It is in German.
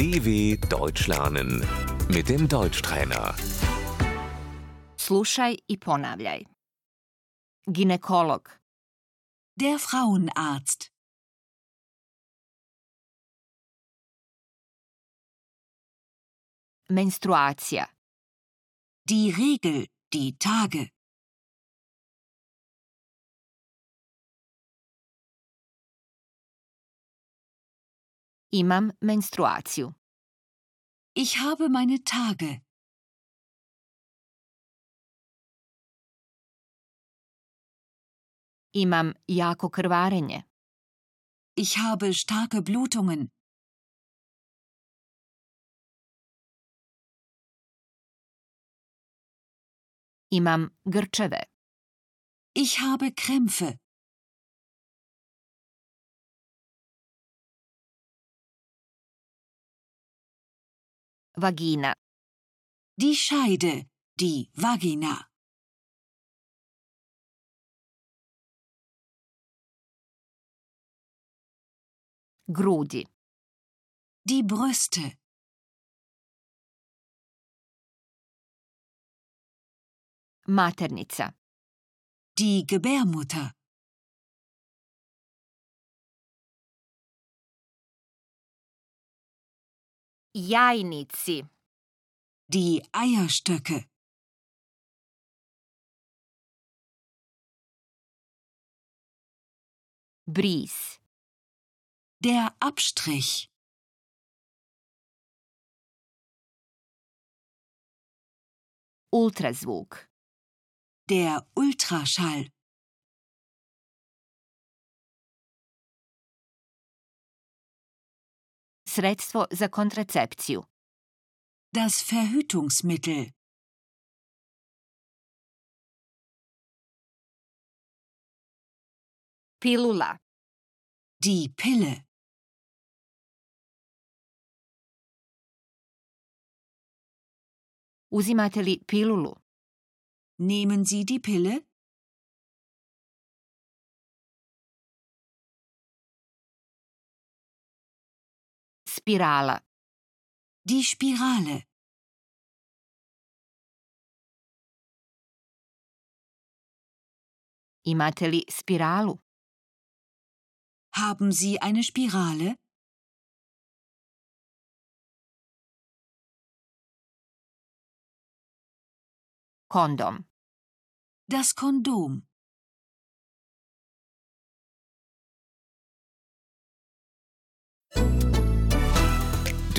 DW Deutsch lernen mit dem Deutschtrainer. Slušaj i ponavljaj. Ginekolog, Der Frauenarzt. menstruacija, Die Regel. Die Tage. Imam menstruaciju. Ich habe meine Tage. Imam jako krvarenje. Ich habe starke Blutungen. Imam grčeve. Ich habe Krämpfe. Vagina, Die Scheide. Die Vagina. grudi, Die Brüste. maternica, Die Gebärmutter. Jajnici, Die Eierstöcke. bris, Der Abstrich. ultrazvuk, Der Ultraschall. Sredstvo za kontracepciju, Das Verhütungsmittel. pilula, Die Pille. uzimate li pilulu, Nehmen Sie die Pille? Spirala, Die Spirale. imate li spiralu, Haben Sie eine Spirale? kondom, Das Kondom.